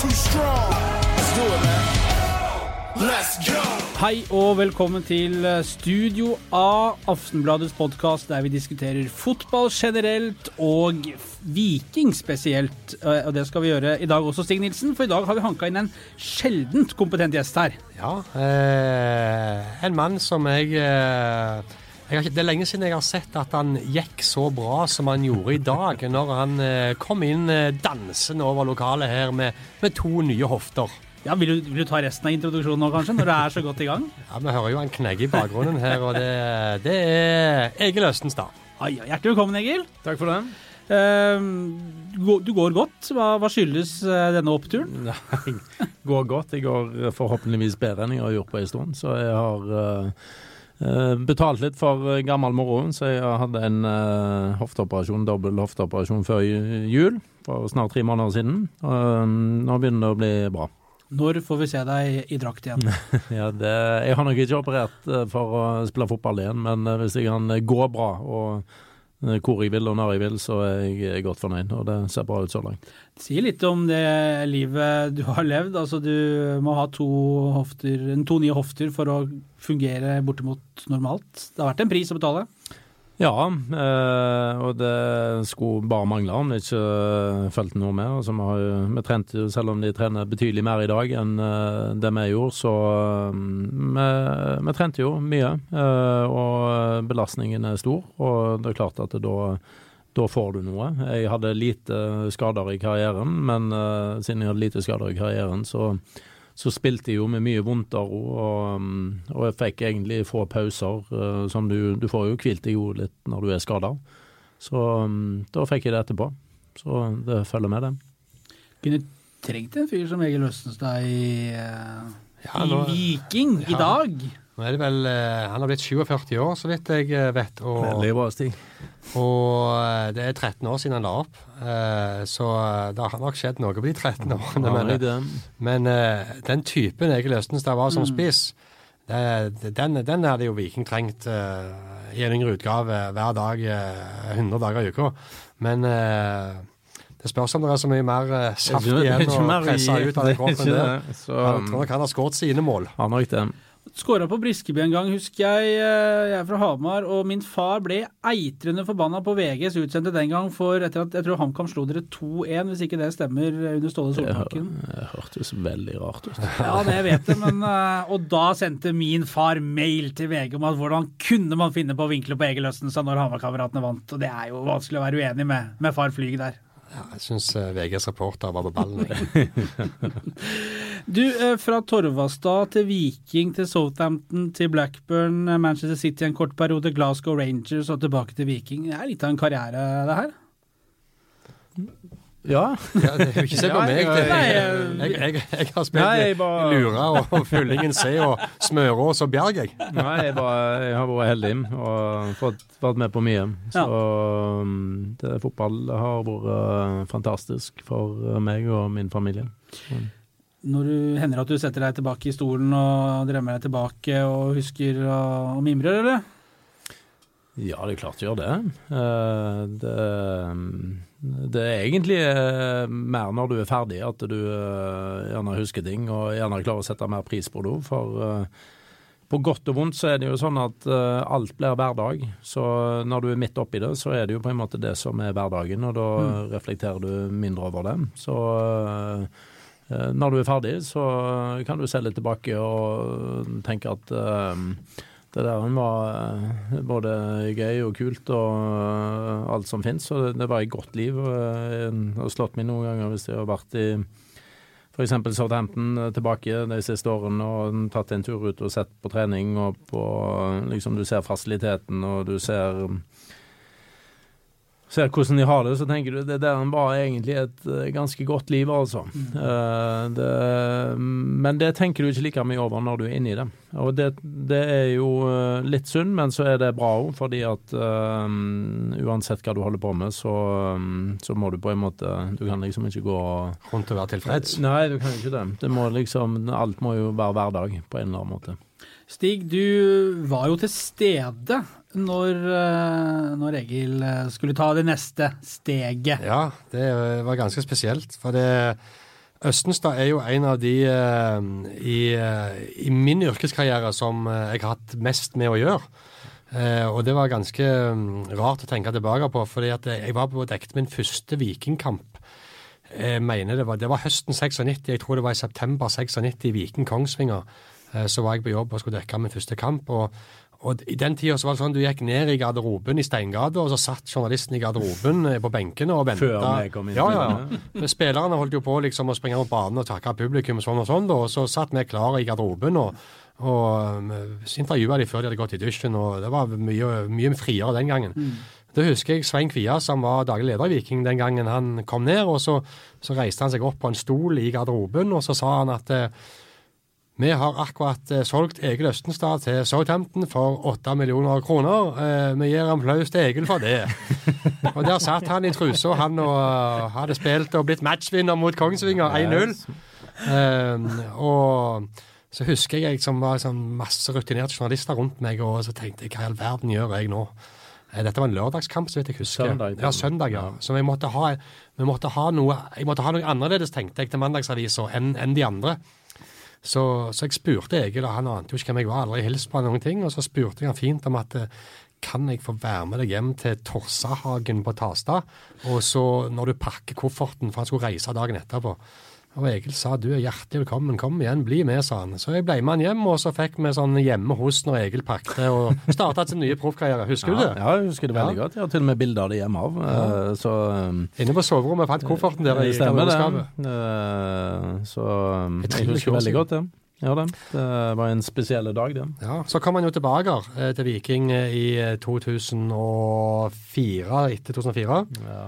too strong. Let's do it, man. Let's go. Hei og velkommen til Studio A, Aftenbladets podkast der vi diskuterer fotball generelt og Viking spesielt. Eh, Og det skal vi gjøre i dag også, Stig Nilsen, for i dag har vi hanka inn en sjeldent kompetent gjest her. Ja, eh, en mann som jeg, eh, har ikke, Det er lenge siden jeg har sett at han gikk så bra som han gjorde i dag, når han eh, kom inn eh, dansende over lokalet her med, med to nye hofter. Ja, vil du, vil du ta resten av introduksjonen nå, kanskje, når du er så godt i gang? Ja, Vi hører jo han knegge i bakgrunnen her, og det, det er Egil Østenstad. Ai, ja, hjertelig velkommen, Egil. Takk for det. Uh, du går godt. Hva, hva skyldes eh, denne oppturen? Nei, går godt. Jeg går forhåpentligvis bedre enn jeg har gjort på en stund. Så jeg har eh, betalt litt for eh, gammel moro. Så jeg hadde en uh, hofteoperasjon, dobbel hofteoperasjon før jul, for snart tre måneder siden. Og eh, nå begynner det å bli bra. Når får vi se deg i drakt igjen? Ja, det, jeg har nok ikke operert eh, for å spille fotball igjen, men eh, hvis jeg kan eh, gå bra og eh, hvor jeg vil og når jeg vil, så er jeg eh, godt fornøyd. Og det ser bra ut så langt. Si litt om det livet du har levd. Altså, du må ha to, hofter, to nye hofter for å fungere bortimot normalt. Det har vært en pris å betale. Ja, eh, og det skulle bare mangle om det ikke eh, fulgte noe med. Altså, vi, har jo, vi trente jo, selv om de trener betydelig mer i dag enn eh, det vi gjorde, så eh, vi, vi trente jo mye. eh, og belastningen er stor, og det er klart at da da får du noe. Jeg hadde lite skader i karrieren, men eh, siden jeg hadde lite skader i karrieren, så så spilte jeg jo med mye vondt av ro, og, mm, og jeg fikk egentlig få pauser. eh, som du, du får jo hvilt deg jo litt når du er skada. Så mm, da fikk jeg det etterpå. Så det følger med, det. Kunne trengt en fyr som Egil Østenstad i, eh, Ja, i nå- Viking i dag. Nå er det vel, eh, Han har blitt 47 år, så vidt jeg eh, vet. Og, Veldig bra, Stig. og eh, det er 13 år siden han la opp. Eh, Så eh, det har nok skjedd noe på de 13 årene. Ja, men, Men eh, den typen Egil Østenstad var som spiss, det, den, den hadde jo Viking trengt eh, i en yngre utgave hver dag, eh, 100 dager i uka. Men eh, det spørs om det er så mye mer eh, saft igjen ikke å presse ut av den kroppen ikke der. det. Så, Jeg tror nok han har skåret sine mål. har nok det. Skåra på Briskeby en gang, husker jeg. eh, Jeg er fra Hamar, og min far ble eitrende forbanna på VGs utsendte den gang for etter at jeg tror HamKam slo dere 2-1, hvis ikke det stemmer, under Ståle Solbakken. det hørtes veldig rart ut. Ja, det jeg vet jeg, men eh, Og da sendte min far mail til VG om at hvordan kunne man finne på å vinkle på Egil Østenstad når Hamar-kameratene vant, og det er jo vanskelig å være uenig med, med far Flyg der. Ja, jeg syns VGs reporter var på ballen. Du, eh, fra Torvastad til Viking til Southampton til Blackburn, eh, Manchester City en kort periode, Glasgow Rangers og tilbake til Viking. Det er litt av en karriere, det her. Ja. Ja, ikke se på meg. Det, jeg, jeg, jeg har spilt Nei, jeg bare- Lura og Fyllingen C og Smørås og Bjerg, jeg. Nei, jeg, bare, jeg har vært heldig og fått vært med på mye. Så um, det, fotball har vært uh, fantastisk for meg og min familie. Når du hender at du setter deg tilbake i stolen og drømmer deg tilbake og husker og, og mimrer, eller? Ja, det er klart jeg gjør det. Eh, det. Det er egentlig eh, mer når du er ferdig at du eh, gjerne husker ting og gjerne klarer å sette mer pris på det. For eh, på godt og vondt så er det jo sånn at alt blir hverdag. Så når du er midt oppi det, så er det jo på en måte det som er hverdagen, og da reflekterer du mindre over det. Så når du er ferdig, så kan du se litt tilbake og tenke at det der var eh, både gøy og kult og eh, alt som finnes. Og det, var et godt liv. eh, har slått meg noen ganger hvis jeg har vært i f.eks. Southampton eh, tilbake de siste årene og tatt en tur ut og sett på trening og på liksom Du ser fasiliteten og du ser ser hvordan de har det, så tenker du det der var egentlig et eh, ganske godt liv, altså. Eh, det, men det tenker du ikke like mye over når du er inni det. Og det, det er jo eh, litt synd, men så er det bra òg, fordi at uh, uansett hva du holder på med, så, um, så må du på en måte Du kan liksom ikke gå Rundt og være tilfreds. Nei, du kan ikke det. det må liksom, alt må jo være hverdag på en eller annen måte. Stig, du var jo til stede når, eh, når Egil eh, skulle ta det neste steget. Ja, det var ganske spesielt. For det Østenstad er jo en av de eh, i, i min yrkeskarriere som jeg har hatt mest med å gjøre. Og det var ganske mm, rart å tenke tilbake på, fordi jeg var på dekket min første vikingkamp. Jeg mener det var, det var høsten 96, jeg tror det var i september 96 i Viken Kongsvinger. Eh, så var jeg på jobb og skulle dekke min første kamp. og og I den tida var det sånn du gikk ned i garderoben i Steingata, og så satt journalisten i garderoben eh, på benkene og venta. Før jeg kom inn Ja, ja, ja. Spillerne holdt jo på liksom å springe rundt banen og takke publikum og sånn og sånn, da, og så satt vi klare i garderoben og, og um, intervjua de før de hadde gått i dusjen, og det var mye, mye friere den gangen. Da husker jeg Svein Kvia, som var daglig leder i Viking den gangen han kom ned, og så, så reiste han seg opp på en stol i garderoben, og så sa han at eh, vi har akkurat eh, solgt Egil Østenstad til Southampton for 8 millioner kroner. Eh, vi gir applaus til Egil for det. og der satt han i trusa, han og eh, hadde spilt og blitt matchvinner mot Kongsvinger 1-0. Eh, og så husker jeg jeg som var liksom masse rutinerte journalister rundt meg, og så tenkte jeg hva i all verden gjør jeg nå? Dette var en lørdagskamp, så vidt jeg husker. Søndag, ja, søndag, ja. Så vi måtte ha, jeg måtte ha noe jeg måtte ha noe annerledes, tenkte jeg, til mandagsavisa enn enn de andre. Så, så jeg spurte Egil, og han ante jo ikke hvem jeg var, aldri hilst på han noen ting. Og så spurte jeg han fint om at eh, kan jeg få være med deg hjem til Torsahagen på Tasta, og så når du pakker kofferten, for han skulle reise dagen etterpå. Og Egil sa du er hjertelig velkommen, kom igjen, bli med, sa han. Så jeg ble med han hjem, og så fikk vi sånn hjemme hos når Egil pakket, og starta sin nye proffkarriere. Husker du det? ja, jeg husker det veldig Ja. godt. Jeg har til og med bilder av det hjemme av. Ja. Så um, Inne på soverommet fant kofferten der i garderobeskapet. Eh, Så jeg husker veldig godt det. Ja, det. det var en spesiell dag, det. Ja, Så kom han jo tilbake eh, til Viking eh, i eh, 2004, etter 2004. Ja.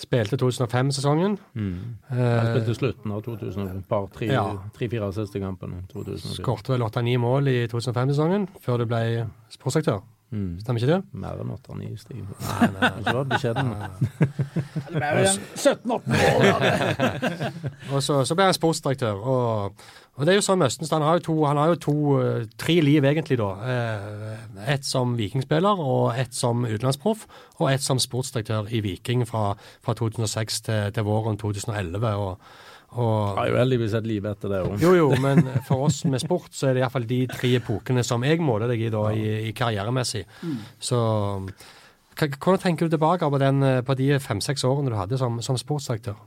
Spilte 2005-sesongen. Mm. Eh, Han spilte slutten av 2000, par Ja. tre-fire siste kampene. Skårte vel 8-9 mål i 2005-sesongen, før du ble sportsdirektør. Mm. Stemmer ikke det? Mer enn 8-9 stig. Nei, nei, ikke vær beskjeden. Det ble jo en 17-18 år. Og så, så ble jeg sportsdirektør. Og, og det er jo sånn med Østenstad. Han har jo, to, han har jo to, eh, tre liv, egentlig, da. Eh, Ett som vikingspiller, og ett som utenlandsproff, og ett som sportsdirektør i Viking fra, fra 2006 til, til våren 2011. og og, Har jo heldigvis et liv etter det òg. Jo, jo, men for oss med sport så er det iallfall de tre epokene som jeg måler deg i da, i, i karrieremessig. Så hvordan tenker du tilbake på, den, eh, på de fem-seks årene du hadde som, som sportsdirektør?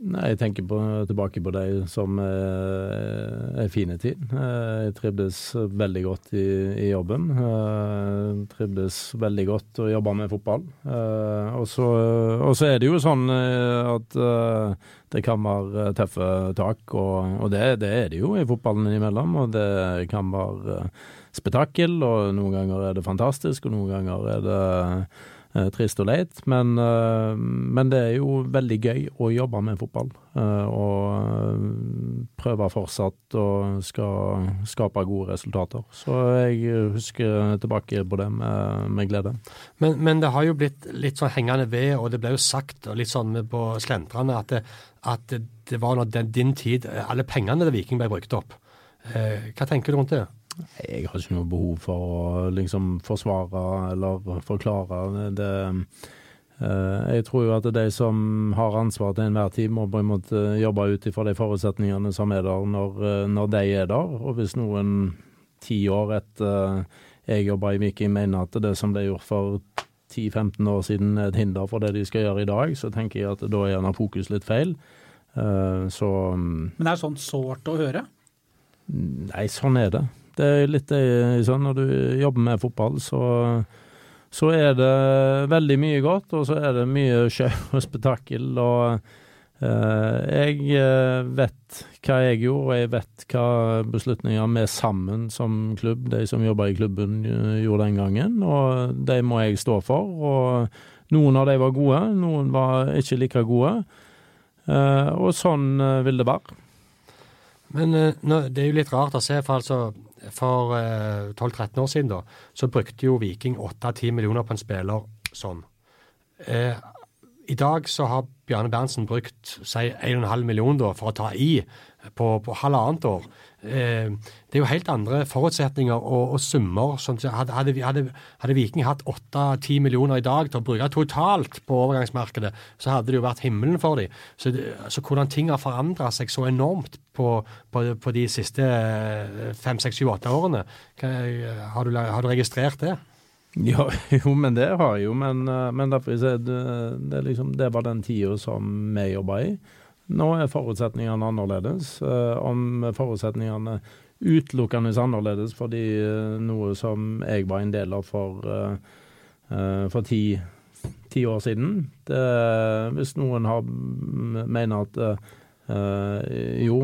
Nei, jeg tenker på, tilbake på de som er er fine tid. Eh, Jeg trivdes veldig godt i, i jobben. Jeg Trivdes veldig godt å jobbe med fotball. Eh, Og så er det jo sånn eh, at eh, det kan være tøffe tak, og, og det, det er det jo i fotballen innimellom. Og det kan være eh, spetakkel, og noen ganger er det fantastisk, og noen ganger er det eh, trist og leit, men, eh, men det er jo veldig gøy å jobbe med fotball. eh, og eh, prøve fortsatt å skal skape gode resultater. Så jeg husker tilbake på det med, med glede. Men, men det har jo blitt litt sånn hengende ved, og det ble jo sagt og litt sånn på slentrene at det, at det, var den, din tid eh, alle pengene til Viking ble brukt opp. Eh, hva tenker du rundt det? Jeg har ikke noe behov for å liksom forsvare eller forklare det. Eh, Jeg tror jo at de som har ansvar til enhver tid, må på en måte jobbe ut ifra de forutsetningene som er der når, eh, når de er der. Og hvis noen ti år etter jeg jobba i Viking mener at det som ble gjort for 10-15 år siden er et hinder for det de skal gjøre i dag, så tenker jeg at da er gjerne fokus litt feil. Eh, Så mm, Men det er sånn sårt å høre. Nei, sånn er det. Det er litt sånn når du jobber med fotball, så, så er det veldig mye godt, og så er det mye sjau og spetakkel. Og eh, jeg eh, vet hva jeg gjorde, og jeg vet hva beslutninger vi sammen som klubb, de som jobber i klubben, gjorde den gangen. Og de må jeg stå for. Og noen av de var gode, noen var ikke like gode. Og sånn vil det være. Men eh, nå, det er jo litt rart å se, for altså for eh, 12-13 år siden da, så brukte jo Viking 8-10 millioner på en spiller sånn. Eh, I dag så har Bjarne Berntsen brukt si 1,5 million da, for å ta i på, på halvannet år. Eh, det er jo helt andre forutsetninger og, og summer. Sånn, hadde, hadde, hadde, Viking hatt 8-10 millioner i dag til å bruke totalt på overgangsmarkedet, så hadde det jo vært himmelen for dem. Så, så hvordan ting har forandra seg så enormt på, på, på de siste fem, seks, syv, åtte årene, har du, har du registrert det? Ja, jo, men det har jeg jo. Men, men derfor det, det, liksom, det var den tida som vi jobba i. Nå er forutsetningene annerledes. Eh, om forutsetningene utelukkende annerledes fordi eh, noe som jeg var en del av for, eh, for ti, ti, år siden. Det, hvis noen har mener at jo,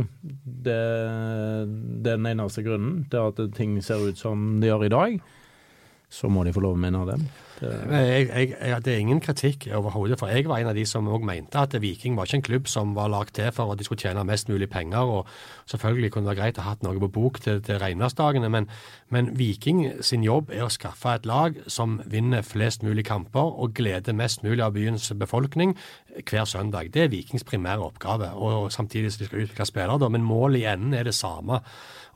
det, det, er den eneste grunnen til at ting ser ut som de gjør i dag, så må de få lov å mene det. Jeg, jeg, jeg, det er ingen kritikk overhodet, for jeg var en av de som òg mente at Viking var ikke en klubb som var lagd til for at de skulle tjene mest mulig penger. og Selvfølgelig kunne det være greit å ha hatt noe på bok til, til regnværsdagene, men, men, Viking sin jobb er å skaffe et lag som vinner flest mulig kamper og gleder mest mulig av byens befolkning hver søndag. Det er Vikings primære oppgave, og samtidig som de skal utvikle spillere. Men målet i enden er det samme.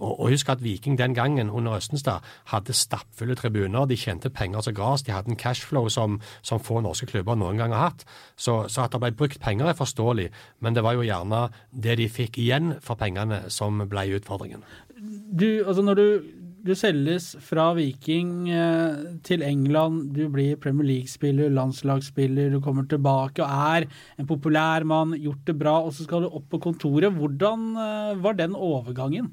Og, og husk at Viking den gangen under Østenstad hadde stappfulle tribuner. De tjente penger som gras. De hadde en cashflow som, som få norske klubber noen gang har hatt. Så, så, at det ble brukt penger er forståelig, men det var jo gjerne det de fikk igjen for pengene som ble utfordringen. Du, altså når du du selges fra Viking eh, til England, du blir Premier League-spiller, landslagsspiller, du kommer tilbake og er en populær mann, gjort det bra, og så skal du opp på kontoret. Hvordan eh, var den overgangen?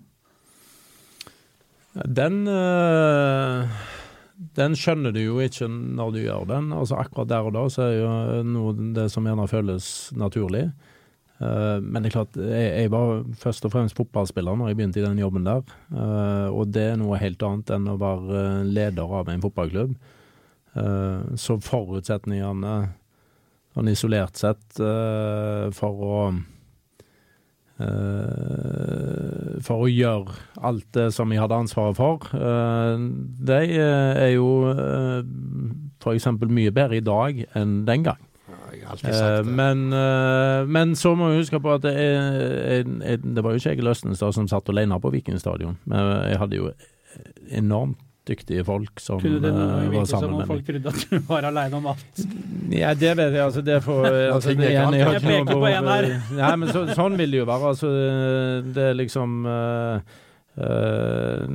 Den, eh, den skjønner du jo ikke når du gjør den. Altså Akkurat der og da så er jo noe det som gjerne føles naturlig. Uh, men det er klart, jeg, jeg, var først og fremst fotballspiller når jeg begynte i den jobben der. Uh, og det er noe helt annet enn å være leder av en fotballklubb. Så forutsetningene sånn isolert sett for å Uh, for å gjøre alt det som jeg hadde ansvaret for. Uh, de er jo uh, f.eks. mye bedre i dag enn den gang. Men, men, så må vi huske på at det, er, det var jo ikke Egil Østenstad som satt alene på Viking stadion. Men jeg hadde jo enormt dyktige folk som Kunne det uh, var sammen med meg. Folk trodde at du var aleine om alt? Ja, det vet jeg. altså det får, altså, det, jeg, jeg, jeg peker på en her. Nei, men så, sånn vil det jo være. altså Det er liksom uh, Uh,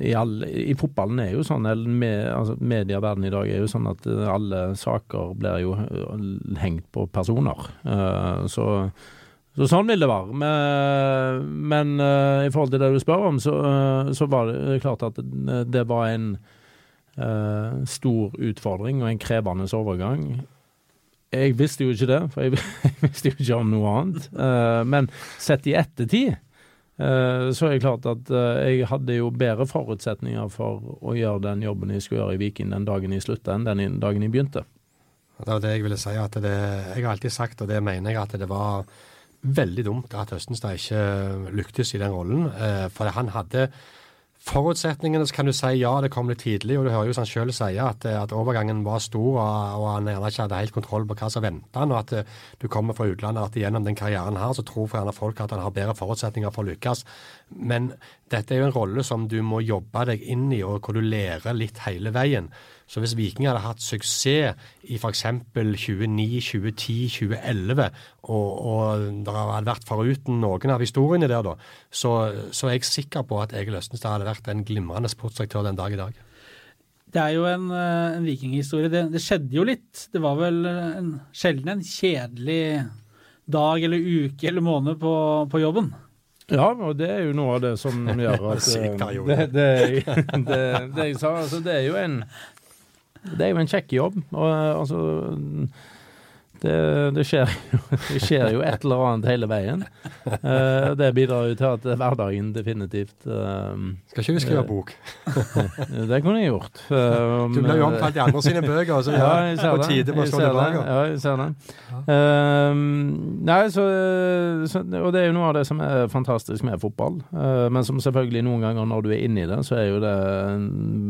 i, all, I fotballen er jo sånn, eller med, altså medieverdenen i dag er jo sånn at alle saker blir jo hengt på personer. Uh, så så sånn vil det være. Men, men uh, i forhold til det du spør om, så, uh, så var det klart at det, det var en uh, stor utfordring og en krevende overgang. Jeg visste jo ikke det, for jeg, jeg visste jo ikke om noe annet. men sett i ettertid så er det klart at jeg hadde jo bedre forutsetninger for å gjøre den jobben jeg skulle gjøre i Viking den dagen jeg slutta, enn den dagen jeg begynte. Det var det jeg ville si. at det, Jeg har alltid sagt, og det mener jeg, at det var veldig dumt at Østenstad ikke lyktes i den rollen. Eh, for han hadde forutsetningene, så kan du si ja, det kom litt tidlig. Og du hører jo han sjøl si at, at, overgangen var stor, og, han gjerne ikke hadde helt kontroll på hva som venta han. Og at eh, du kommer fra utlandet, at gjennom den karrieren her, så tror gjerne folk at han har bedre forutsetninger for å lykkes. Men dette er jo en rolle som du må jobbe deg inn i, og hvor du lærer litt hele veien. Så hvis Viking hadde hatt suksess i f.eks. 2009, 2010, 2011, og, og det hadde vært foruten noen av historiene der, da, så, så er jeg sikker på at Egil Østenstad hadde vært en glimrende sportsdirektør den dag i dag. Det er jo en, eh, en vikinghistorie. Det, det, skjedde jo litt. Det var vel en, sjelden en kjedelig dag eller uke eller måned på, på jobben. Ja, og det er jo noe av det som gjør at Det det, det, det, det, jeg sa, altså, det er jo en det er jo en kjekk jobb. og altså det, det, skjer, det, skjer, jo et eller annet hele veien. Uh, det bidrar jo til at hverdagen definitivt uh, Skal ikke du skrive bok? det kunne jeg gjort. Uh, du ble jo omtalt i andre sine bøker, så ja, jeg ser på tide å slå tilbake. Ja, jeg ser det. nei, så, så, Og det er jo noe av det som er fantastisk med fotball. men som selvfølgelig noen ganger når du er inni det, så er jo det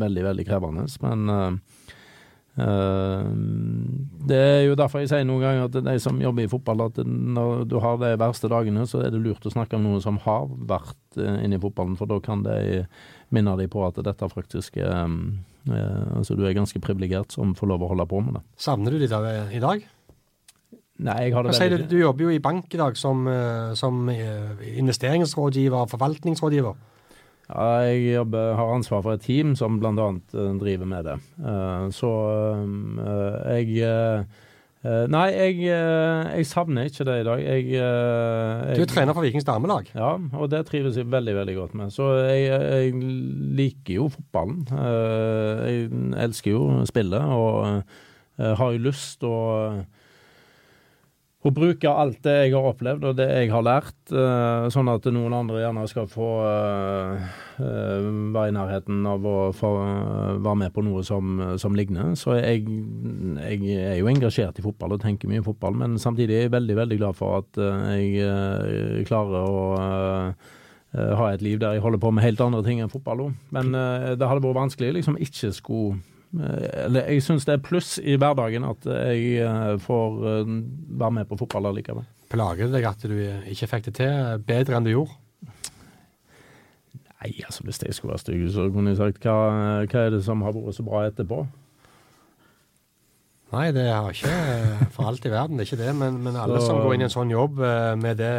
veldig, veldig krevende. Men Eh, det er jo derfor jeg sier noen ganger at de som jobber i fotball, at når du har de verste dagene, så er det lurt å snakke om noen som har vært eh, inne i fotballen, for da kan de minne deg på at dette faktisk er eh, Altså du er ganske privilegert som får lov å holde på med det. Savner du de da i dag? Nei, jeg har det du, veldig du jobber jo i bank i dag som, eh, som eh, investeringsrådgiver, forvaltningsrådgiver. Ja, jeg jobber, har ansvar for et team som bl.a. driver med det. Eh, så eh, jeg eh, eh, Nei, jeg, eh, jeg savner ikke det i dag. Jeg, jeg, Du er trener for Vikings damelag. Ja, og det trives jeg veldig veldig godt med. Så jeg, liker jo fotballen. Eh, Jeg elsker jo spillet og eh, har jo lyst til å bruke alt det jeg har opplevd og det jeg har lært, eh, sånn at noen andre gjerne skal få eh, eh, være i nærheten av å være med på noe som, som ligner. Så jeg, jeg er jo engasjert i fotball og tenker mye fotball, men samtidig er jeg veldig, veldig glad for at jeg klarer å ha et liv der jeg holder på med helt andre ting enn fotball òg. Men det hadde vært vanskelig liksom ikke skulle Eller jeg syns det er pluss i hverdagen at jeg eh, får eh, være med på fotball allikevel. Plager det deg at du ikke fikk det til bedre enn du gjorde? Nei, altså hvis jeg skulle være stygg, så kunne jeg sagt hva, hva er det som har vært så bra etterpå? Nei, det har ikke eh, for alt i verden, det er ikke det. Men, men alle Så- som går inn i en sånn jobb eh, med det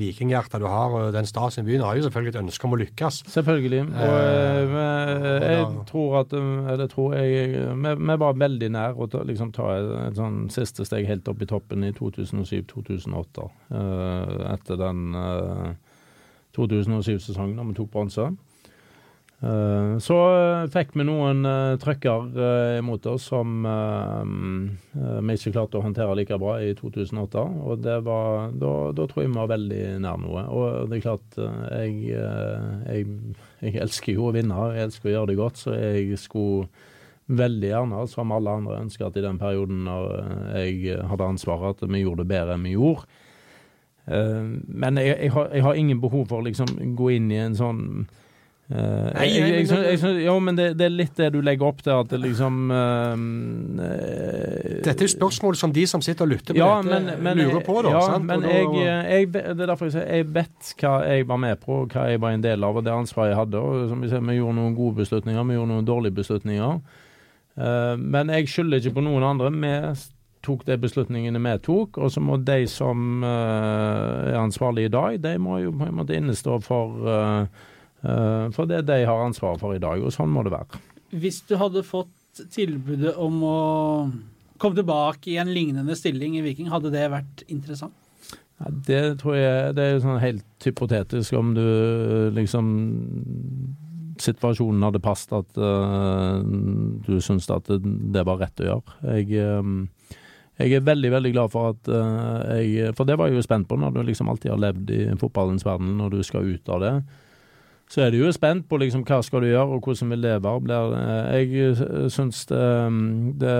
vikinghjertet du har, og den stasen i byen, har jo selvfølgelig et ønske om å lykkes. Selvfølgelig. Og Eh, og jeg da- tror at eh, Eller tror jeg Vi, vi var veldig nær å ta, liksom, ta et, et sånn siste steg helt opp i toppen i 2007-2008. eh, etter den eh, 2007-sesongen da vi tok bronse. Eh, Så eh, fikk vi noen uh, trøkker uh, imot oss som eh, vi ikke klarte å håndtere like bra i 2008. Og var, da, da tror jeg vi var veldig nær noe. Og det er klart, jeg, jeg, jeg elsker jo å vinne, jeg elsker å gjøre det godt, så jeg skulle veldig gjerne, som alle andre, ønske at i den perioden når jeg hadde ansvaret, at vi gjorde det bedre enn vi gjorde. Men jeg, har, jeg har ingen behov for å liksom gå inn i en sånn eh, Nei, jeg, jeg, men- jeg, jeg, Jo, men det, det er litt det du legger opp til, at det liksom uh, Dette er jo spørsmål som de som sitter og lytter på ja, dette, men, men, lurer på. da, ja, sant? men jeg, jeg, det er derfor jeg sier jeg vet hva jeg var med på, hva jeg var en del av, og det ansvaret jeg hadde. Og som vi ser, Vi gjorde noen gode beslutninger, vi gjorde noen dårlige beslutninger. Uh, men jeg skylder ikke på noen andre. Vi tok de beslutningene vi tok, og så må de som er ansvarlige i dag, de må jo på en måte innestå for, eh, det er det jeg har ansvar for i dag, og sånn må det være. Hvis du hadde fått tilbudet om å komme tilbake i en lignende stilling i Viking, hadde det vært interessant? Ja, det tror jeg det er sånn helt hypotetisk om du liksom Situasjonen hadde passet at uh, du syntes at det, var rett å gjøre. Jeg, eh, jeg er veldig, veldig glad for at eh, jeg For det var jeg jo spent på når du liksom alltid har levd i fotballens verden, når du skal ut av det. Så er du jo spent på liksom hva skal du gjøre, og hvordan vil det være. Blir, eh, jeg syns det, det,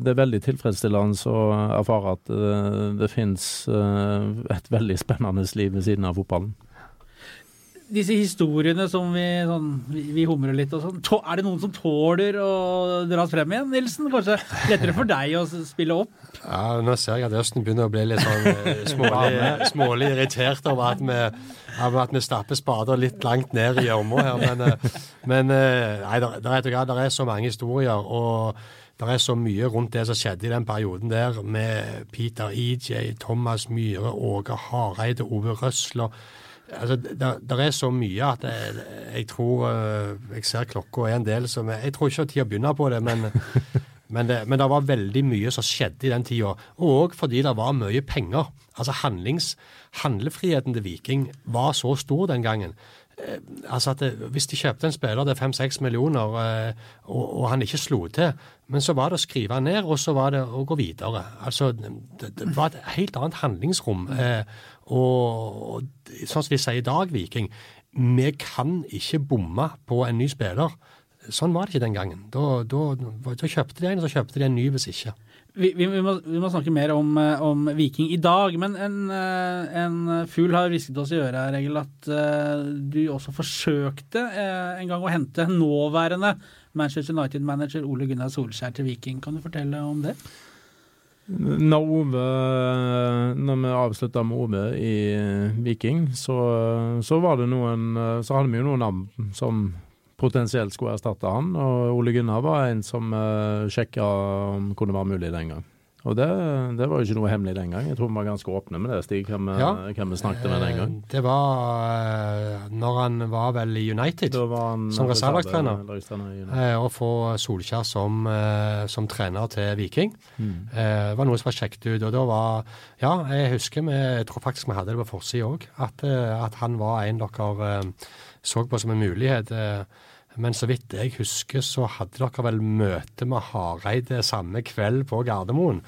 det er veldig tilfredsstillende å erfare at det, det finnes eh, et veldig spennende liv ved siden av fotballen. Disse historiene som vi, sånn, vi, vi humrer litt og sånn, er det noen som tåler å dras frem igjen, Nilsen? Kanskje lettere for deg å spille opp? Ja, Nå ser jeg at Østen begynner å bli litt sånn eh, smålig, smålig irritert over at vi, over at vi stapper spader litt langt ned i gjørma her. Men, eh, men eh, nei, der, er, er så mange historier. og det er så mye rundt det som skjedde i den perioden der, med Peter EJ, Thomas Myhre, Åge Hareide, Ove Røsler. Altså, der er så mye at jeg, jeg tror eh, Jeg ser klokka er en del som Jeg tror ikke det er tid å begynne på det, men men det, men det var veldig mye som skjedde i den tida. Og fordi det var mye penger. Altså handlings, Handlefriheten til Viking var så stor den gangen. Eh, altså at det, Hvis de kjøpte en spiller til fem-seks millioner, eh, og, og han ikke slo til, men så var det å skrive ned, og så var det å gå videre. Altså, Det, det var et helt annet handlingsrom. Eh, og, og sånn som vi sier i dag, Viking, vi kan ikke bomme på en ny spiller. Sånn var det ikke den gangen. Da, da, da kjøpte de en, og så kjøpte de en ny hvis ikke. Vi, vi, vi, må, vi må snakke mer om, eh, om Viking i dag, men en, eh, en fugl har hvisket oss i øret her, Egil, at eh, du også forsøkte en gang å hente nåværende Manchester United-manager Ole Gunnar Solskjær til Viking. Kan du fortelle om det? Når Ove Når vi avslutta med Ove i Viking, så, så var det noen Så hadde vi jo noen navn som potensielt skulle erstatte han, og Ole Gunnar var en som uh, sjekka om det kunne være mulig den gang. Og det, det, var jo ikke noe hemmelig den gang. Jeg tror vi var ganske åpne med det, Stig, hvem, ja. hvem vi snakket med den gang. Eh, det var når han var vel i United, han, som reservelagstrener. Å få Solskjær som, som, trener til Viking. Mm. Det var noe som var sjekket ut. Og da var Ja, jeg husker vi, jeg tror faktisk vi hadde det på forsida òg, at, at, han var en dere så på som en mulighet. Men så vidt jeg husker, så hadde dere vel møte med Hareide samme kveld på Gardermoen.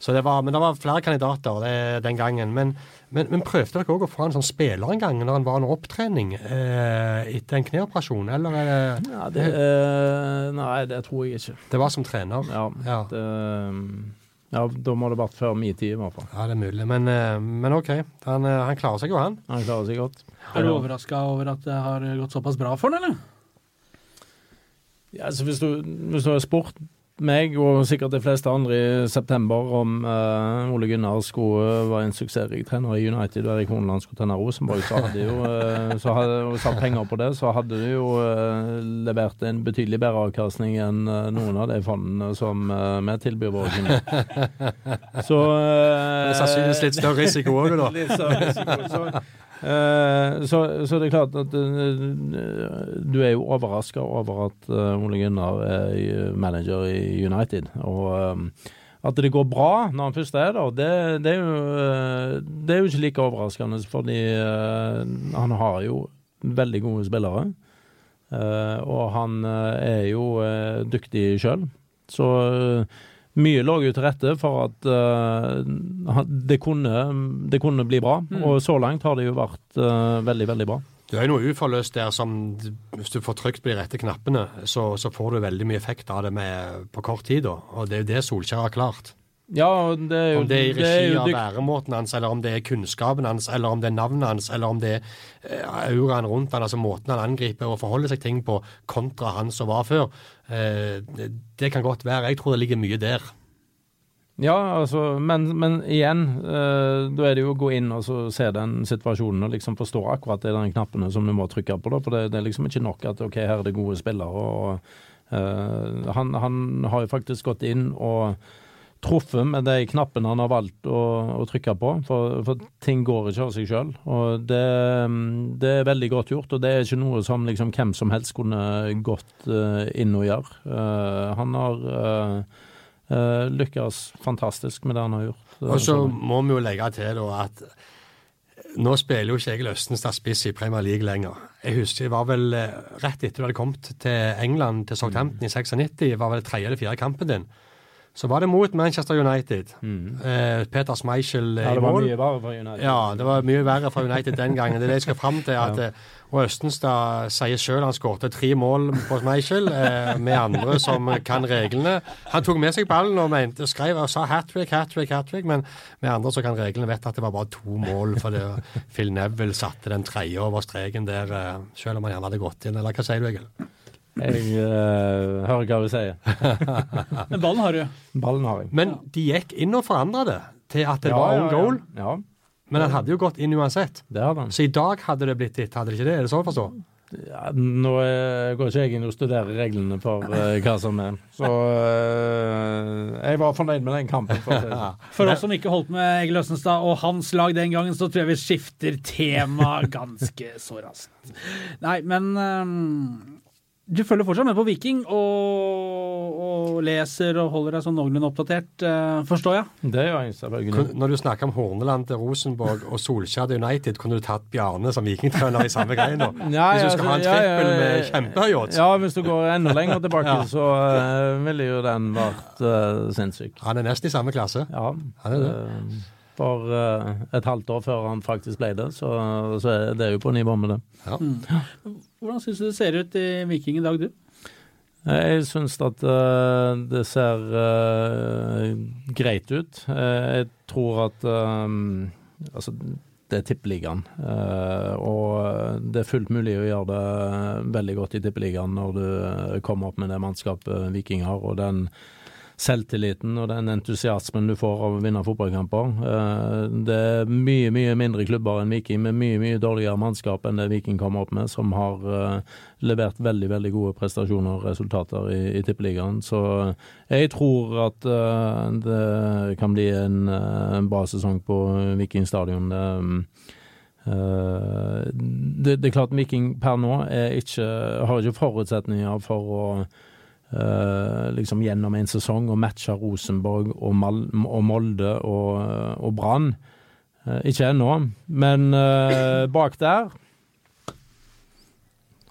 Så det var, men det var flere kandidater det, den gangen. Men, men, men prøvde dere òg å få en sånn spiller en gang når han var under opptrening eh, etter en kneoperasjon, eller Eh, ja, det, eh, Nei, det tror jeg ikke. Det var som trener? Ja. ja. Det, ja, da må det vært før min tid, i hvert fall. Ja, det er mulig. Men, eh, men OK. Han, eh, han, klarer seg jo, han. Han klarer seg godt. Er du overraska over at det har gått såpass bra for han, eller? Ja, altså hvis du, hvis du har spurt meg, og sikkert de fleste andre i september, om uh, Ole Gunnar skulle uh, være en suksessrik trener i United og Erik Horneland skulle trene Rosenborg, så hadde jo uh, så hadde, og satt penger på det, så hadde du jo levert en betydelig bedre avkastning enn noen av de fondene som vi tilbyr våre kunder. Så Det er sannsynligvis litt større risiko òg, da. litt større risiko, så Uh, så, så, det er klart at uh, du er jo overraska over at uh, Ole Gunnar er manager i United. Og at det går bra når han først er der, det, det, er, jo, det er jo ikke like overraskende. Fordi han har jo veldig gode spillere. og han er jo dyktig sjøl. Så mye lå jo til rette for at uh, det, kunne, det, kunne, bli bra. Mm. Og så langt har det jo vært uh, veldig, veldig bra. Det er jo noe uforløst der som Hvis du får trykt på de rette knappene, så, så får du veldig mye effekt av det med, på kort tid. Da. Og det er jo det Solskjær har klart. Ja, det er jo, om det er i regi av væremåten hans, eller om det er kunnskapen hans, eller om det er navnet hans, eller om det er uh, auraen rundt han, altså måten han angriper og forholder seg ting på, kontra han som var før. Uh, det, kan godt være. Jeg tror det ligger mye der. Ja, altså, men, men igjen, eh, da er det jo å gå inn og se den situasjonen og liksom forstå akkurat det de knappene som du må trykke på. Da, for det, det, er liksom ikke nok at ok, her er det gode spillere. og han, han har jo faktisk gått inn og truffet med de knappene han har valgt å, å trykke på, for, for, ting går ikke av seg sjøl. Og det, det, er veldig godt gjort, og det er ikke noe som liksom, hvem som helst kunne gått uh, inn og gjøre. Uh, han har uh, lykkes fantastisk med det han har gjort. og så må vi jo legge til da at nå spiller jo ikke Egil Østenstad spiss i Premier League lenger. Jeg husker det var vel rett etter du hadde kommet til England, til Southampton i 96, var vel tredje eller fjerde kampen din. Så var det mot Manchester United. Mm. Eh, Peter Schmeichel ja, det var mye verre for United. Ja, det var mye verre for United den gangen. Det er det jeg skal fram til. at ja. Eh, og Østenstad sier sjøl han skårte tre mål på Schmeichel, eh, med andre som kan reglene. Han tok med seg ballen og mente, skrev og sa hat trick, hat trick, hat trick, men med andre som kan reglene, vet at det var bare to mål. For det, Phil Neville satte den tredje over streken der, eh, sjøl om han gjerne hadde gått inn. Eller hva sier du, Egil? Jeg uh, hører hva du sier. Men ballen har du. Ballen har jeg. Men de gikk inn og forandra det til at det ja, var on ja, goal. Ja. Men han hadde jo gått inn uansett. Det hadde han. Så i dag hadde det blitt ditt, hadde det ikke det? Er det sånn å forstå? Ja, nå går ikke jeg inn og studerer reglene for uh, hva som er. Så uh, jeg var fornøyd med den kampen. For, si. for oss som ikke holdt med Egil Østenstad og hans lag den gangen, så tror jeg vi skifter tema ganske så raskt. Nei, men um du følger fortsatt med på Viking og, og leser og holder deg sånn noenlunde oppdatert, uh, forstår jeg? Det gjør jeg selvfølgelig. Når du snakker om Horneland til Rosenborg og Solskjær til United, kunne du tatt Bjarne som vikingtrener i samme greie nå? Ja, hvis du skal ha en trippel ja, med kjempehøyodds? Ja, hvis du går enda lenger tilbake, ja. så uh, ville jo den vært uh, sinnssyk. Han er nesten i samme klasse. Ja. Han er det. For et halvt år før han faktisk ble det, så, så er det jo på nivå med det. Ja. Mm. Hvordan syns du det ser ut i Viking i dag, du? Jeg syns at uh, det ser uh, greit ut. Uh, jeg tror at Altså, det er Tippeligaen. og det er fullt mulig å gjøre det veldig godt i Tippeligaen når du kommer opp med det mannskapet Viking har, og den selvtilliten og den entusiasmen du får av å vinne fotballkamper. Eh, det er mye, mye mindre klubber enn Viking med mye, mye dårligere mannskap enn det Viking kommer opp med, som har eh, levert veldig, veldig gode prestasjoner og resultater i, i Tippeligaen. Så jeg tror at eh, det kan bli en, en bra sesong på Viking stadion. Det, det, er klart Viking per nå ikke, har ikke forutsetninger for å Uh, liksom gjennom en sesong og matcha Rosenborg og, Mal og Molde og, og Brann. Uh, ikke ennå, men uh, bak der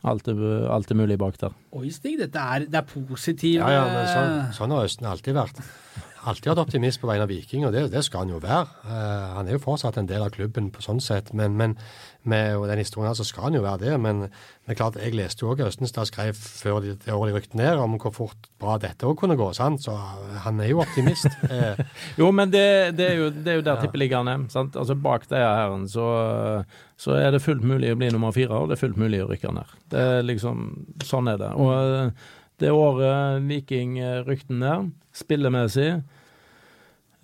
alt er, alt er, mulig bak der. Oi, Stig, dette er, det er positivt. Ja, ja, men sånn, sånn har Østen alltid vært. Alltid vært optimist på vegne av Viking, og det, det skal han jo være. han er jo fortsatt en del av klubben på sånn sett, men, men med den historien her, så skal han jo være det. Men er klart, jeg leste jo òg Østenstad skrev før det, det året de rykte ned, om hvor fort bra dette òg kunne gå. sant? Så han er jo optimist. Eh, jo, men det, det, er jo, det er jo der ja. tippeligaen er. sant? Altså Bak denne herren så, så, er det fullt mulig å bli nummer fire, og det er fullt mulig å rykke ned. Det er liksom, Sånn er det. Og eh, det året Viking eh, rykte ned, spillemessig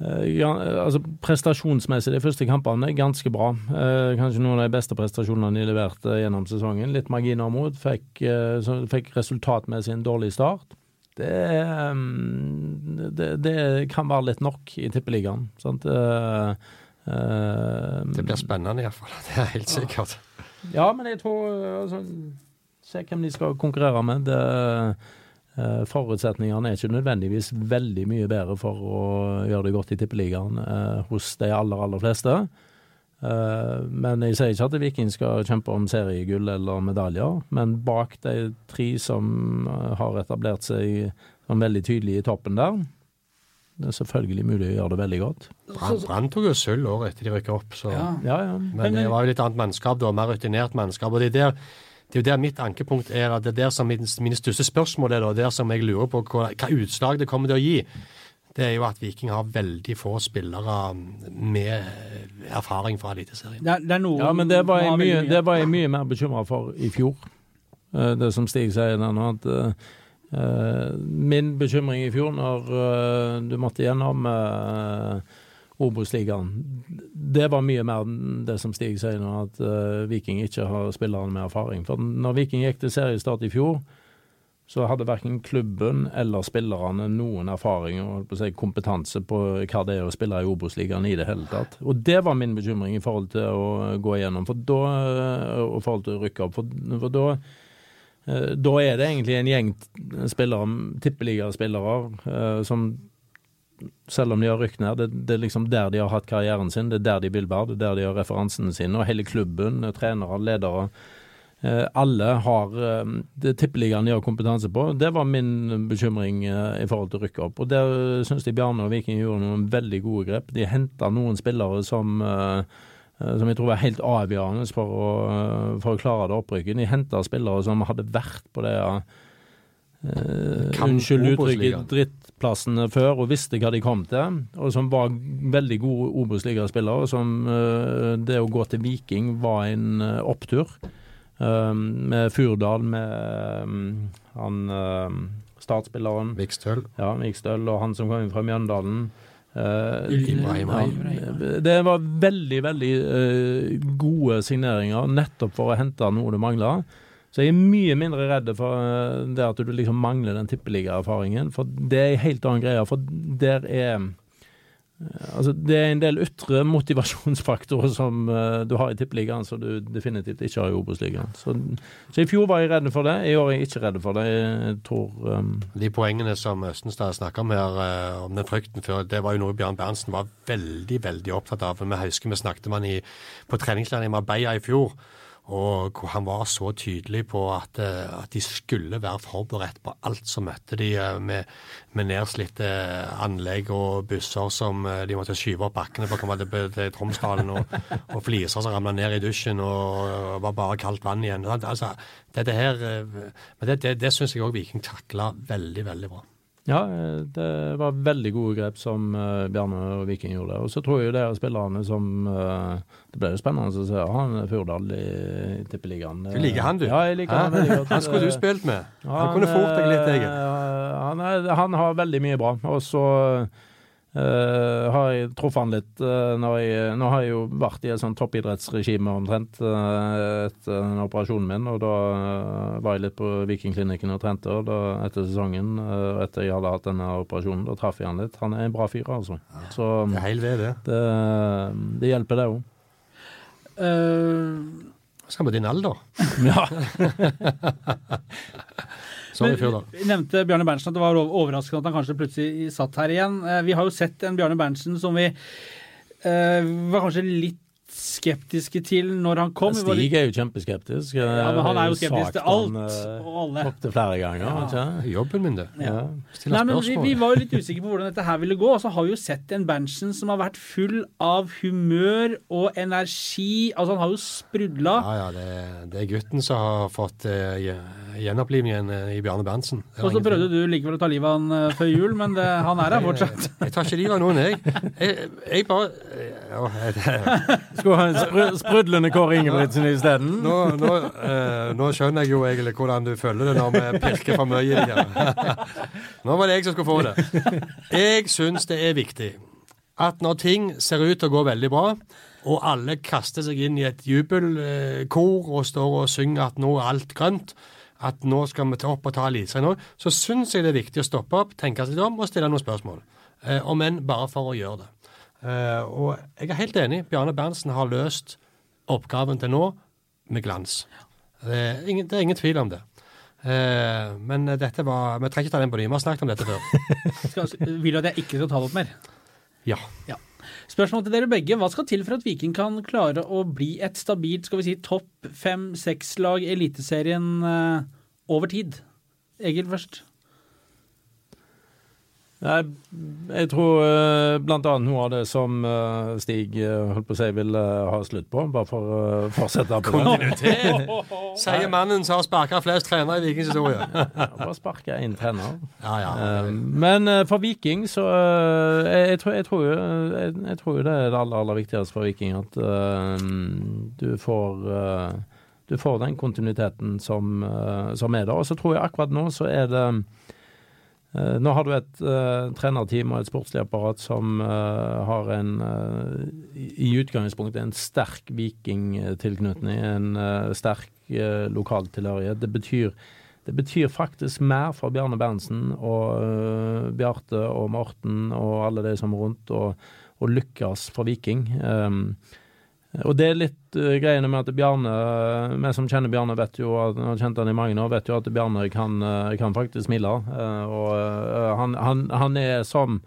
Eh, ja, altså Prestasjonsmessig de første kampene ganske bra. Eh, kanskje noen av de beste prestasjonene de leverte gjennom sesongen. Litt marginer mot. Fikk, eh, fikk resultatmessig en dårlig start. Det, mm, det, det, kan være litt nok i Tippeligaen. Sant? Eh, det blir spennende iallfall. Det er helt sikkert. Ja, men jeg tror altså, Se hvem de skal konkurrere med. Det Eh, forutsetningene er ikke nødvendigvis veldig mye bedre for å gjøre det godt i Tippeligaen eh, hos de aller, aller fleste. Eh, men jeg sier ikke at Viking skal kjempe om seriegull eller medaljer. Men bak de tre som har etablert seg som veldig tydelige i toppen der, det er selvfølgelig mulig å gjøre det veldig godt. Brann tok jo sølv året etter de rykka opp, så. Ja. Ja, ja. Men det var jo litt annet mannskap da, mer rutinert mannskap. og det der det er jo der mitt ankepunkt er. at Det er der som mine største spørsmål er, da, der som jeg lurer på hva, hva utslag det kommer til å gi. Det er jo at Viking har veldig få spillere med erfaring fra Eliteserien. Det, det ja, men det var, jeg mye, det var jeg mye mer bekymra for i fjor. Eh, det som Stig sier der nå, at uh, min bekymring i fjor, når du måtte gjennom Obos-ligaen. Det var mye mer det som Stig sier nå, at uh, Viking ikke har spillere med erfaring. For når Viking gikk til seriestart i fjor, så hadde verken klubben eller spillerne noen erfaring og si, kompetanse på hva det er å spille i Obos-ligaen i det hele tatt. Og det var min bekymring i forhold til å gå igjennom, for da, og i forhold til å rykke opp. For, for da eh, da er det egentlig en gjeng spillere, tippeligaspillere, som selv om de har rykket ned, det, det, er liksom der de har hatt karrieren sin, det er der de vil være, det er der de har referansene sine. Og hele klubben, trenere, ledere, eh, alle har eh, det tippeligaen de har kompetanse på. Det var min bekymring eh, i forhold til å rykke opp. Og der syns de Bjarne og Viking gjorde noen veldig gode grep. De henta noen spillere som som jeg tror er helt avgjørende for å, for å klare det opprykket. De henta spillere som hadde vært på det uh, Unnskyld uttrykket, drittplassene før og visste hva de kom til. Og som var veldig gode Obos-ligaspillere. Som uh, det å gå til Viking var en uh, opptur. med Furdal, med um, han startspilleren Vikstøl. Ja, Vikstøl, og han som kom inn fra Mjøndalen. Uh, ja, det var veldig, veldig uh, gode signeringer nettopp for å hente noe du mangla. Så jeg er mye mindre redd for eh, det at du liksom mangler den tippeligaerfaringen. For det er en helt annen greie. For der er eh, Altså, det er en del ytre motivasjonsfaktorer som uh, du har i tippeligaen som du definitivt ikke har i Obos-ligaen. Så, så, i fjor var jeg redd for det, i år er jeg ikke redd for det. Jeg tror um... De poengene som Østenstad snakka om her, uh, om den frykten før, det var jo noe Bjørn Berntsen var veldig, veldig opptatt av. Vi husker vi snakket med han på treningslandet i Marbella i fjor. Og han var så tydelig på at, eh, at de skulle være forberedt på alt som møtte de eh, med, med nedslitte anlegg og busser som eh, de måtte skyve opp bakkene for å komme til, til Tromsdalen, og, og fliser som ramla ned i dusjen og var bare kaldt vann igjen. Altså, dette her, men det, det, det syns jeg òg Viking takla veldig, veldig bra. Ja, det var veldig gode grep som uh, Bjarne og Viking gjorde. Og så tror jeg det er spillerne som uh, Det ble jo spennende å se han Furdal i Tippeligaen. Du liker han, du? Ja, jeg liker han veldig godt. Han skulle du spilt med. Han, han kunne fort deg litt, Egil. Han, han, har veldig mye bra. Og så Uh, har jeg truffet han litt uh, når jeg, Nå har jeg jo vært i et sånn toppidrettsregime omtrent uh, etter den operasjonen min, og da var jeg litt på Vikingklinikken og trente og da, etter sesongen. og etter jeg hadde hatt denne operasjonen, da traff jeg han litt. Han er en bra fyr, altså. Ja, Så det er helt ved det. Det, det hjelper, det òg. Uh, skal på din alder. ja. Sorry, Men, vi nevnte Bjarne Berntsen at det var overraskende at han kanskje plutselig satt her igjen. Eh, vi har jo sett en Bjarne Berntsen som vi uh, var kanskje litt skeptiske til når han kom. Stig er jo kjempeskeptisk. Ja, men Han er jo skeptisk til alt Han og alle. Opptil flere ganger. Ja. Jobben min, det. Ja. Nei, men vi, vi, var jo litt usikre på hvordan dette her ville gå. Og så har vi jo sett en Berntsen som har vært full av humør og energi. Altså Han har jo sprudla. Ja, ja. Det, det, er gutten som har fått uh, gjenopplivningen i Bjarne Berntsen. Og så prøvde du likevel å ta livet av han uh, før jul, men det, han er her fortsatt. Jeg, jeg tar ikke livet av noen, jeg. Jeg, jeg bare uh, skulle ha en sprudlende Kåre Ingebrigtsen isteden. Nå, nå, eh, nå skjønner jeg jo egentlig hvordan du føler det når vi pirker for mye i det. Nå var det jeg som skulle få det. Jeg syns det er viktig at når ting ser ut til å gå veldig bra, og alle kaster seg inn i et jubelkor og står og synger at nå er alt grønt, at nå skal vi ta opp og ta Lise nå, så syns jeg det er viktig å stoppe opp, tenke seg om og stille noen spørsmål. Eh, om enn bare for å gjøre det. Eh, og jeg er helt enig. Bjarne Berntsen har løst oppgaven til nå med glans. Det er ingen, det er ingen tvil om det. Eh, men dette var Vi trenger ikke ta den på ny. Vi har snakket om dette før. vil du at jeg ikke skal ta det opp mer? Ja. ja. Spørsmål til dere begge. Hva skal til for at Viking kan klare å bli et stabilt skal vi si, topp fem-seks-lag i Eliteserien uh, over tid? Egil først. Jeg, jeg tror uh, blant annet noe av det som uh, Stig uh, holdt på å si vil ha slutt på, bare for å fortsette på Kontinuitet, sier mannen som har sparka flest trenere i Vikings historie. bare sparka én trener. Ja, ja. men for Viking så jeg, jeg, tror, jeg, tror, jeg, jeg, tror, det er det aller, aller viktigste for Viking at du får du får den kontinuiteten som, som er der. Og så tror jeg akkurat nå så er det Eh, nå har du et uh, trenerteam og et sportslig apparat som uh, har en uh, i utgangspunktet en sterk vikingtilknytning, en sterk lokaltilhørighet. Det betyr, det betyr faktisk mer for Bjarne Berntsen og Bjarte og Morten og alle de som er rundt, å lykkes for Viking. Um, og det er litt uh, greiene med at Bjarne Vi som kjenner Bjarne, vet jo at, har kjent han i mange år, vet jo at Bjarne kan, uh, kan faktisk smile. Uh, og han, han, han, er som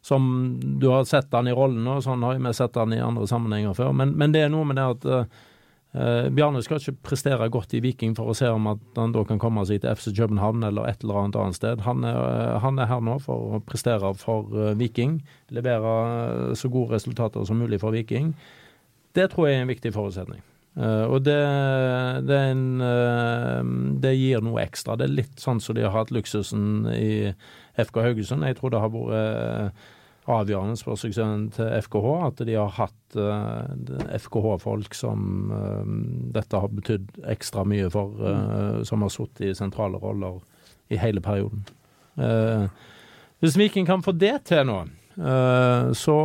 som du har sett han i rollen, og sånn har vi sett han i andre sammenhenger før. Men, men det er noe med det at uh, Bjarne skal ikke prestere godt i Viking for å se om at han da kan komme seg til FC København eller et eller annet annet sted. Han er, uh, han er her nå for å prestere for uh, Viking, levere så gode resultater som mulig for Viking. Det tror jeg er en viktig forutsetning. Uh, og det, det, en, uh, det, gir noe ekstra. Det er litt sånn som de har hatt luksusen i FK Haugesund. Jeg tror det har vært uh, avgjørende for suksessen til FKH at de har hatt FKH-folk som dette har betydd ekstra mye for, som har sittet i sentrale roller i hele perioden. hvis Viking kan få det til nå, så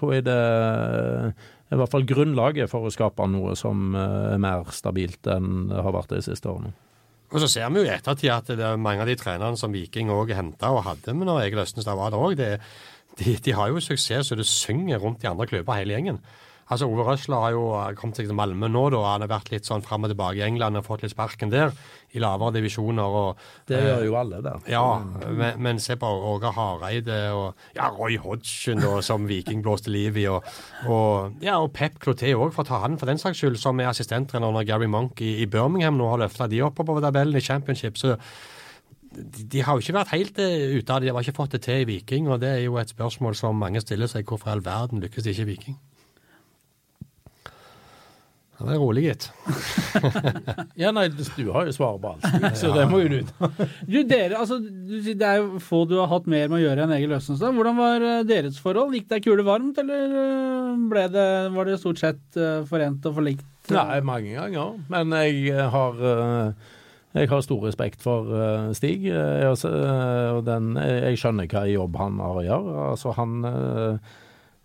tror jeg det i hvert fall grunnlaget for å skape noe som eh, er mer stabilt enn det har vært de siste årene. Og så ser vi jo i ettertid at det er mange av de trenerne som Viking òg henta og hadde med når Egil Østenstad var der òg, de, de, har jo suksess så det synger rundt de andre klubber, hele gjengen. Altså, Ove Røsler har jo kommet seg til Malmö nå, da. Han har vært litt sånn fram og tilbake i England og fått litt sparken der, i lavere divisjoner. og... Det eh, gjør jo alle der. Ja, men, men se på Åge Hareide og ja, Roy Hodgson da, som Viking blåste liv i. Og, og, ja, og Pep Cloté òg, for å ta han for den saks skyld, som er assistenttrener under Gary Monk i, i Birmingham nå, har løfta de oppover tabellen i championship. så de, de har jo ikke vært helt eh, ute av det, de har ikke fått det til i Viking. og Det er jo et spørsmål som mange stiller seg. Hvorfor i all verden lykkes de ikke i Viking? Ja, det er rolig, gitt. Ja, nei, du har jo svaret på alt, så det må jo du ta. Du, dere, altså, det er jo få du har hatt mer med å gjøre enn Egil Østenstad. Hvordan var eh, deres forhold? Gikk det kule varmt, eller eh, ble det, var det stort sett eh, forent og forlikt? Nei, mange ganger. Men jeg har jeg har stor respekt for Stig, jeg, eh, og den, jeg skjønner hva jobb han har å gjøre. Altså, han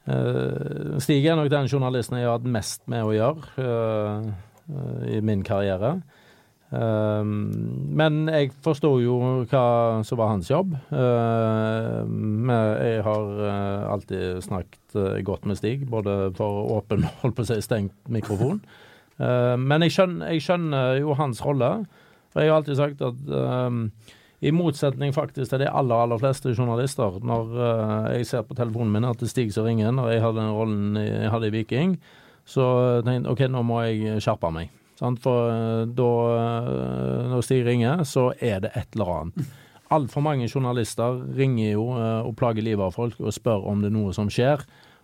Stig er nok den journalisten jeg har hatt mest med å gjøre eh, eh, i min karriere. Eh, men jeg forsto jo hva som var hans jobb. Eh, jeg har eh, alltid snakket eh, godt med Stig, både for åpen holdt på å si, stengt mikrofon. Eh, men jeg skjønner, jeg skjønner jo hans rolle. For jeg har alltid sagt at eh, i motsetning faktisk til de aller aller fleste journalister, når eh, jeg ser på telefonen min at det stiger Stig som ringer når jeg hadde den rollen jeg hadde i Viking, så tenkte jeg OK, nå må jeg skjerpe meg. For eh, da, eh, når Stig ringer, så er det et eller annet. Altfor mange journalister ringer jo eh, og plager livet av folk og spør om det er noe som skjer.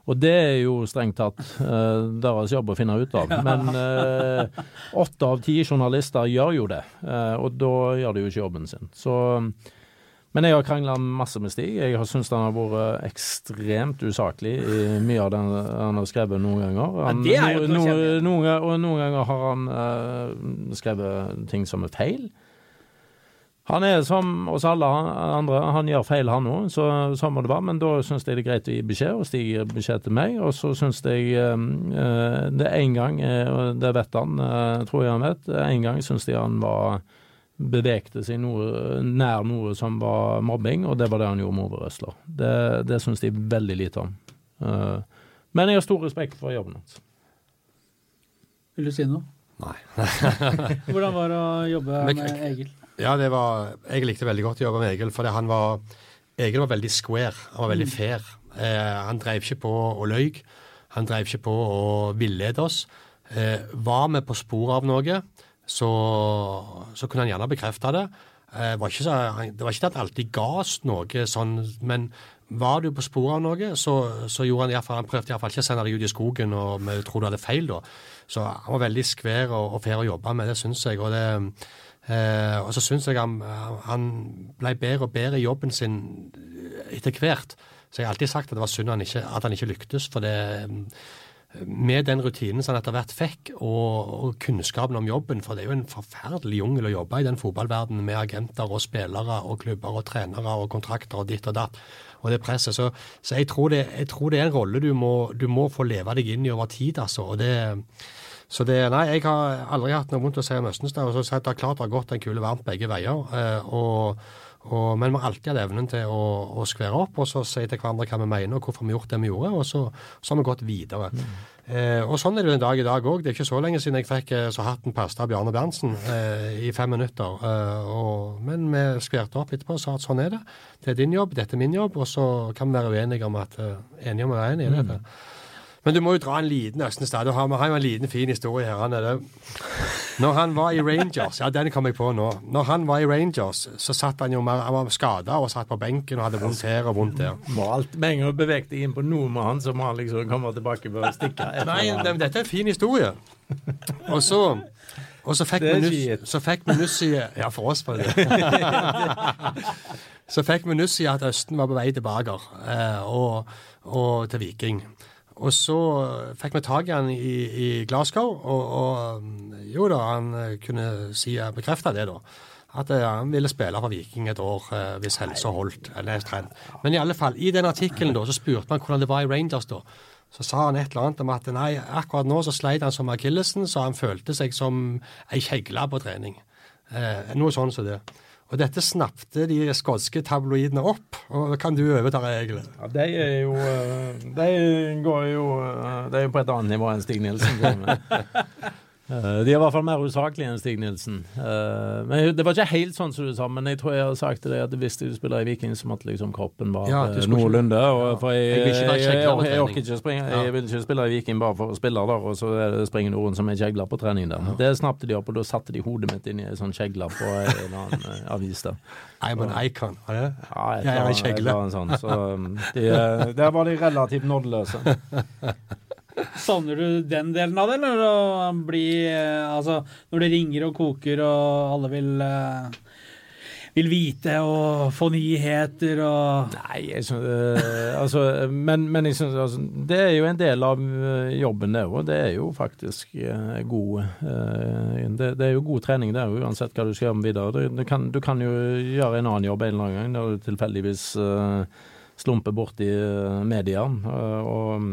Og det er jo strengt tatt uh, deres jobb å finne ut av. Men eh, åtte av ti journalister gjør jo det, uh, og da gjør de jo ikke jobben sin. Så, men jeg har krangla masse med Stig. Jeg har syntes han har vært ekstremt usaklig i mye av det han har skrevet noen ganger. Han, er jo til noen, og noen ganger har han eh, skrevet ting som er feil. Han er som oss alle andre, han gjør feil han òg, så sånn må det være. Men da syns jeg det er greit å gi beskjed, og Stig gir beskjed til meg. Og så syns jeg eh, det en gang, eh, og det vet han, eh, tror jeg han vet, en gang syns jeg han var bevegte seg noe, nær noe som var mobbing, og det var det han gjorde med Ove Røsler. Det, det syns de veldig lite om. Eh, men jeg har stor respekt for jobben hans. Vil du si noe? Nei. Hvordan var det å jobbe med Egil? Ja, det var, jeg likte veldig godt å jobbe med Egil, for han var, Egil var veldig square. Han var veldig fair. Eh, han drev ikke på og løy. Han drev ikke på og villede oss. Eh, var vi på sporet av noe, så, så kunne han gjerne bekrefte det. Eh, var ikke så, det var ikke det at alltid ga oss noe sånn, men var du på sporet av noe, så, så gjorde han i hvert fall, han prøvde iallfall ikke å sende deg ut i skogen og vi tror du hadde feil da. Så han var veldig skvær og, og fair å jobbe med, det syns jeg. og det Eh, og så syns jeg han, han ble bedre og bedre i jobben sin etter hvert. Så jeg har alltid sagt at det var synd han ikke, at han ikke lyktes. For det, med den rutinen som han etter hvert fikk, og, og kunnskapen om jobben For det er jo en forferdelig jungel å jobbe i den fotballverdenen med agenter og spillere og klubber og trenere og kontrakter og ditt og datt. Og det presset. Så, så jeg, tror det, jeg tror det er en rolle du må, du må få leve deg inn i over tid, altså. Og det så det, nei, jeg har aldri hatt noe vondt å si om Østenstad. og så sagt Det er klart det har gått en kule varmt begge veier. Eh, og, og, men vi har alltid hatt evnen til å, å skvære opp og så si til hverandre hva vi mener og hvorfor vi har gjort det vi gjorde. Og så, så har vi gått videre. Eh, og sånn er det jo en dag i dag òg. Det er ikke så lenge siden jeg fikk eh, så hatten pasta av Bjarne Berntsen eh, i fem minutter. Eh, og, men vi skværte opp etterpå og sa at sånn er det. Det er din jobb, dette er min jobb. Og så kan vi være uenige om at eh, enige om å være enige i dette. Men du må jo dra en liten Østenstad. Du har, vi har jo en liten fin historie her. Han er det. Når han var i Rangers Ja, den kom jeg på nå. Når han var i Rangers, så satt han jo mer Han var skada og satt på benken og hadde vondt her og vondt der. Malt alt, Med en gang deg inn på noe med han, så må han liksom komme tilbake å stikke. Nei, det, dette er en fin historie. Og så og så fikk vi nuss, i Ja, for oss for det Så fikk vi nuss i at Østen var på vei tilbake eh, og, og til Viking. Og så fikk vi tak i han i, Glasgow, og, og mm, jo da, han eh, kunne si, bekrefte det, da. At eh, han ville spille for Viking et år eh, hvis helsa holdt. eller trend. Men i alle fall, i den artikkelen da, så spurte man hvordan det var i Rangers da. Så sa han et eller annet om at nei, akkurat nå så sleit han som akillesen, så han følte seg som ei kjegle på trening. Eh, noe sånn som det. Og dette snappte de skotske tabloidene opp. Og kan du overta reglene? Ja, de er jo eh, De går jo eh, De er jo på et annet nivå enn Stig Nilsen. Eh, De er i hvert fall mer usaklige enn Stig Nilsen. Eh, Men Det var ikke helt sånn som du sa, men jeg tror jeg har sagt deg at hvis du spiller i Viking, så måtte liksom kroppen være Ja, du eh, noenlunde. Ja. For jeg, Jeg jeg, jeg, jeg, orker ikke springe Ja. Jeg vil ikke spille i Viking bare for å spille der, og så er det springer noen som er kjegler på trening der. Det snappte de opp, og da satte de hodet mitt inn i en sånn kjegle på en eller annen avis der. I'm an icon. Var det? Ja, Jeg en annet- et kjegle. sånn. Så um, de, der var de relativt nådeløse. Savner du den delen av det, eller å bli eh, Altså, når det ringer og koker og alle vil eh, vil vite og få nyheter og Nei, jeg synes, øh, altså, men, men jeg synes, altså, det er jo en del av jobben, det òg. Det er jo faktisk øh, god øh, det, det er jo god trening der, uansett hva du skal gjøre med videre. Du, du, kan, du kan jo gjøre en annen jobb en eller annen gang når du tilfeldigvis slumper borti media. og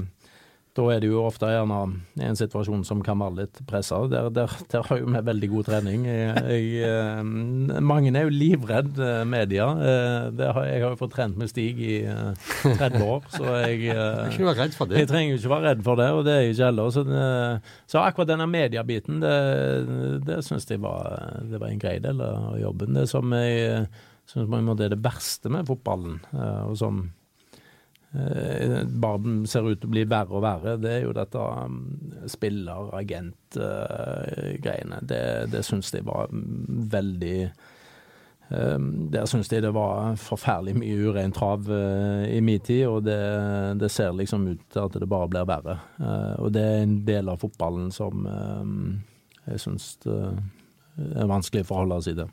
da er det jo ofte gjerne en situasjon som kan være litt pressa. Der, der, der har jo vi veldig god trening. Jeg, jeg, eh, mange er jo livredd eh, media. Eh, det har, jeg har jo fått trent med Stig i eh, 30 år, så jeg ikke noe redd for det. jeg trenger jo ikke være redd for det, og det er jeg ikke heller. Så, det, så akkurat denne mediebiten, det, det syns jeg var, det var en grei del av jobben. Det som jeg syns er det verste med fotballen, og som eh, bare ser ut til å bli verre og verre, det er jo dette um, spiller-agent-greiene. det det syns de var mm, veldig Um, der syns de det var forferdelig mye urein trav eh, i min tid, og det, det ser liksom ut til at det bare blir verre. Eh, og det er en del av fotballen som eh, jeg syns er vanskelig å forholde seg til.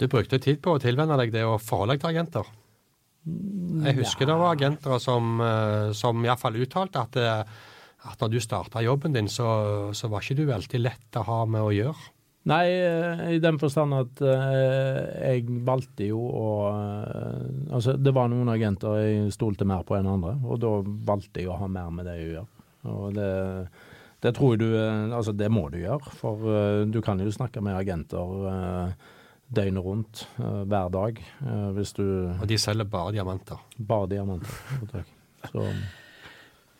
Du brukte tid på å tilvenne deg det å forholde deg til agenter. Jeg husker det var agenter som, eh, som iallfall uttalte at, eh, at når du starta jobben din, så, så var ikke du veldig lett å ha med å gjøre. Nei, eh, i den forstand at jeg valgte jo å Altså, det var noen agenter jeg stolte mer på enn andre, og da valgte jeg å ha mer med det å gjøre. Og det, det tror jeg du Altså, det må du gjøre, for du kan jo snakke med agenter døgnet rundt, eh, hver dag, eh, hvis du Og de selger bare diamanter. Bare diamanter. Så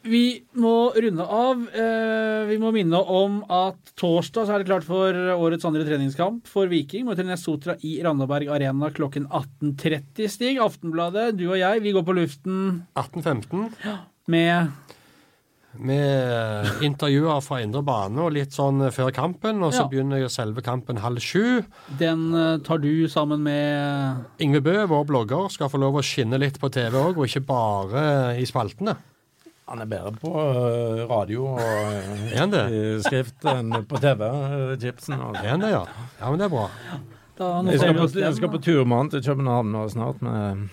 Vi må runde av. Eh, vi må minne om at torsdag så er det klart for årets andre treningskamp for Viking. Møter Nesotra i Randaberg Arena klokken 18.30. Stig, Aftenbladet, du og jeg, vi går på luften 1815 med med intervjuer fra indre bane og litt sånn før kampen. Og så Ja. begynner jo selve kampen halv sju. Den eh, tar du sammen med Ingve Bø, vår blogger, skal få lov å skinne litt på TV òg, og ikke bare i spaltene. Han er bedre på radio og skrift enn på TV, Chipsen. Gibson. Er han det, ja? Ja, men det er bra. da Jeg skal, på, jeg skal på tur med han til København nå snart, med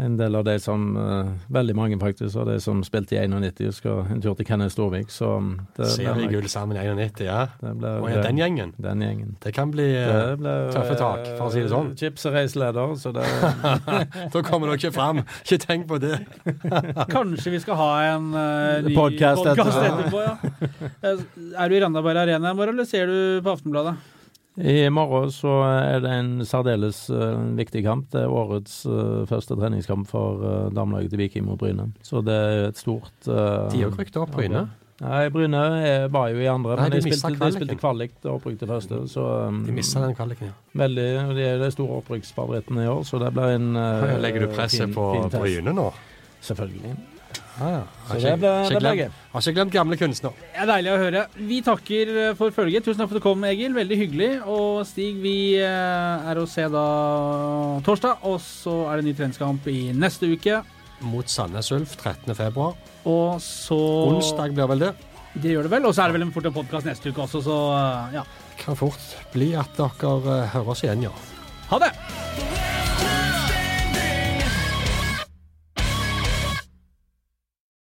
en del av de som øh, Veldig mange, faktisk, av de som spilte i 91, skal en tur til Kenneth Storvik, så det blir nok- Seriegull sammen i 91, ja. det Og ja, den gjengen. Den gjengen. Det kan bli eh, Det ble, tøffe tak, for å si det sånn. Chips og reiseleder, så det Da kommer dere ikke fram. Ikke tenk på det. Kanskje vi skal ha en uh, ny Podcast podcast etterpå. etterpå. ja. Eh, Er du i Randaberg Arena i morgen, eller ser du på Aftenbladet? I morgen så er det en særdeles eh, viktig kamp. Det er årets eh, første treningskamp for uh, damelaget til Viking mot Bryne. Så det er et stort De har òg rykket opp Bryne. Nei, Bryne var jo i andre, Nei, men de de, spilte, de kvaliken. spilte kvalik og opprykk til første. Så De mista den kvaliken. ja. veldig, de er de store opprykksfavorittene i år, så det blir en Legger du presset fin- på. Bryne nå? Selvfølgelig. Ja, ja. Så det blir glemt, gøy. har ikke glemt gamle kunstnere. Det er deilig å høre. Vi takker eh, for følget. Tusen takk for at du kom, Egil. Veldig hyggelig. Og Stig, vi eh, er å se da torsdag, og så er det ny treningskamp i neste uke. Mot Sandnes Ulf 13. februar. Og så Onsdag blir vel det. Det gjør det vel. Og så er det vel en fort en podkast neste uke også, så eh, ja. Kan fort bli at dere hører oss igjen, ja. Ha det!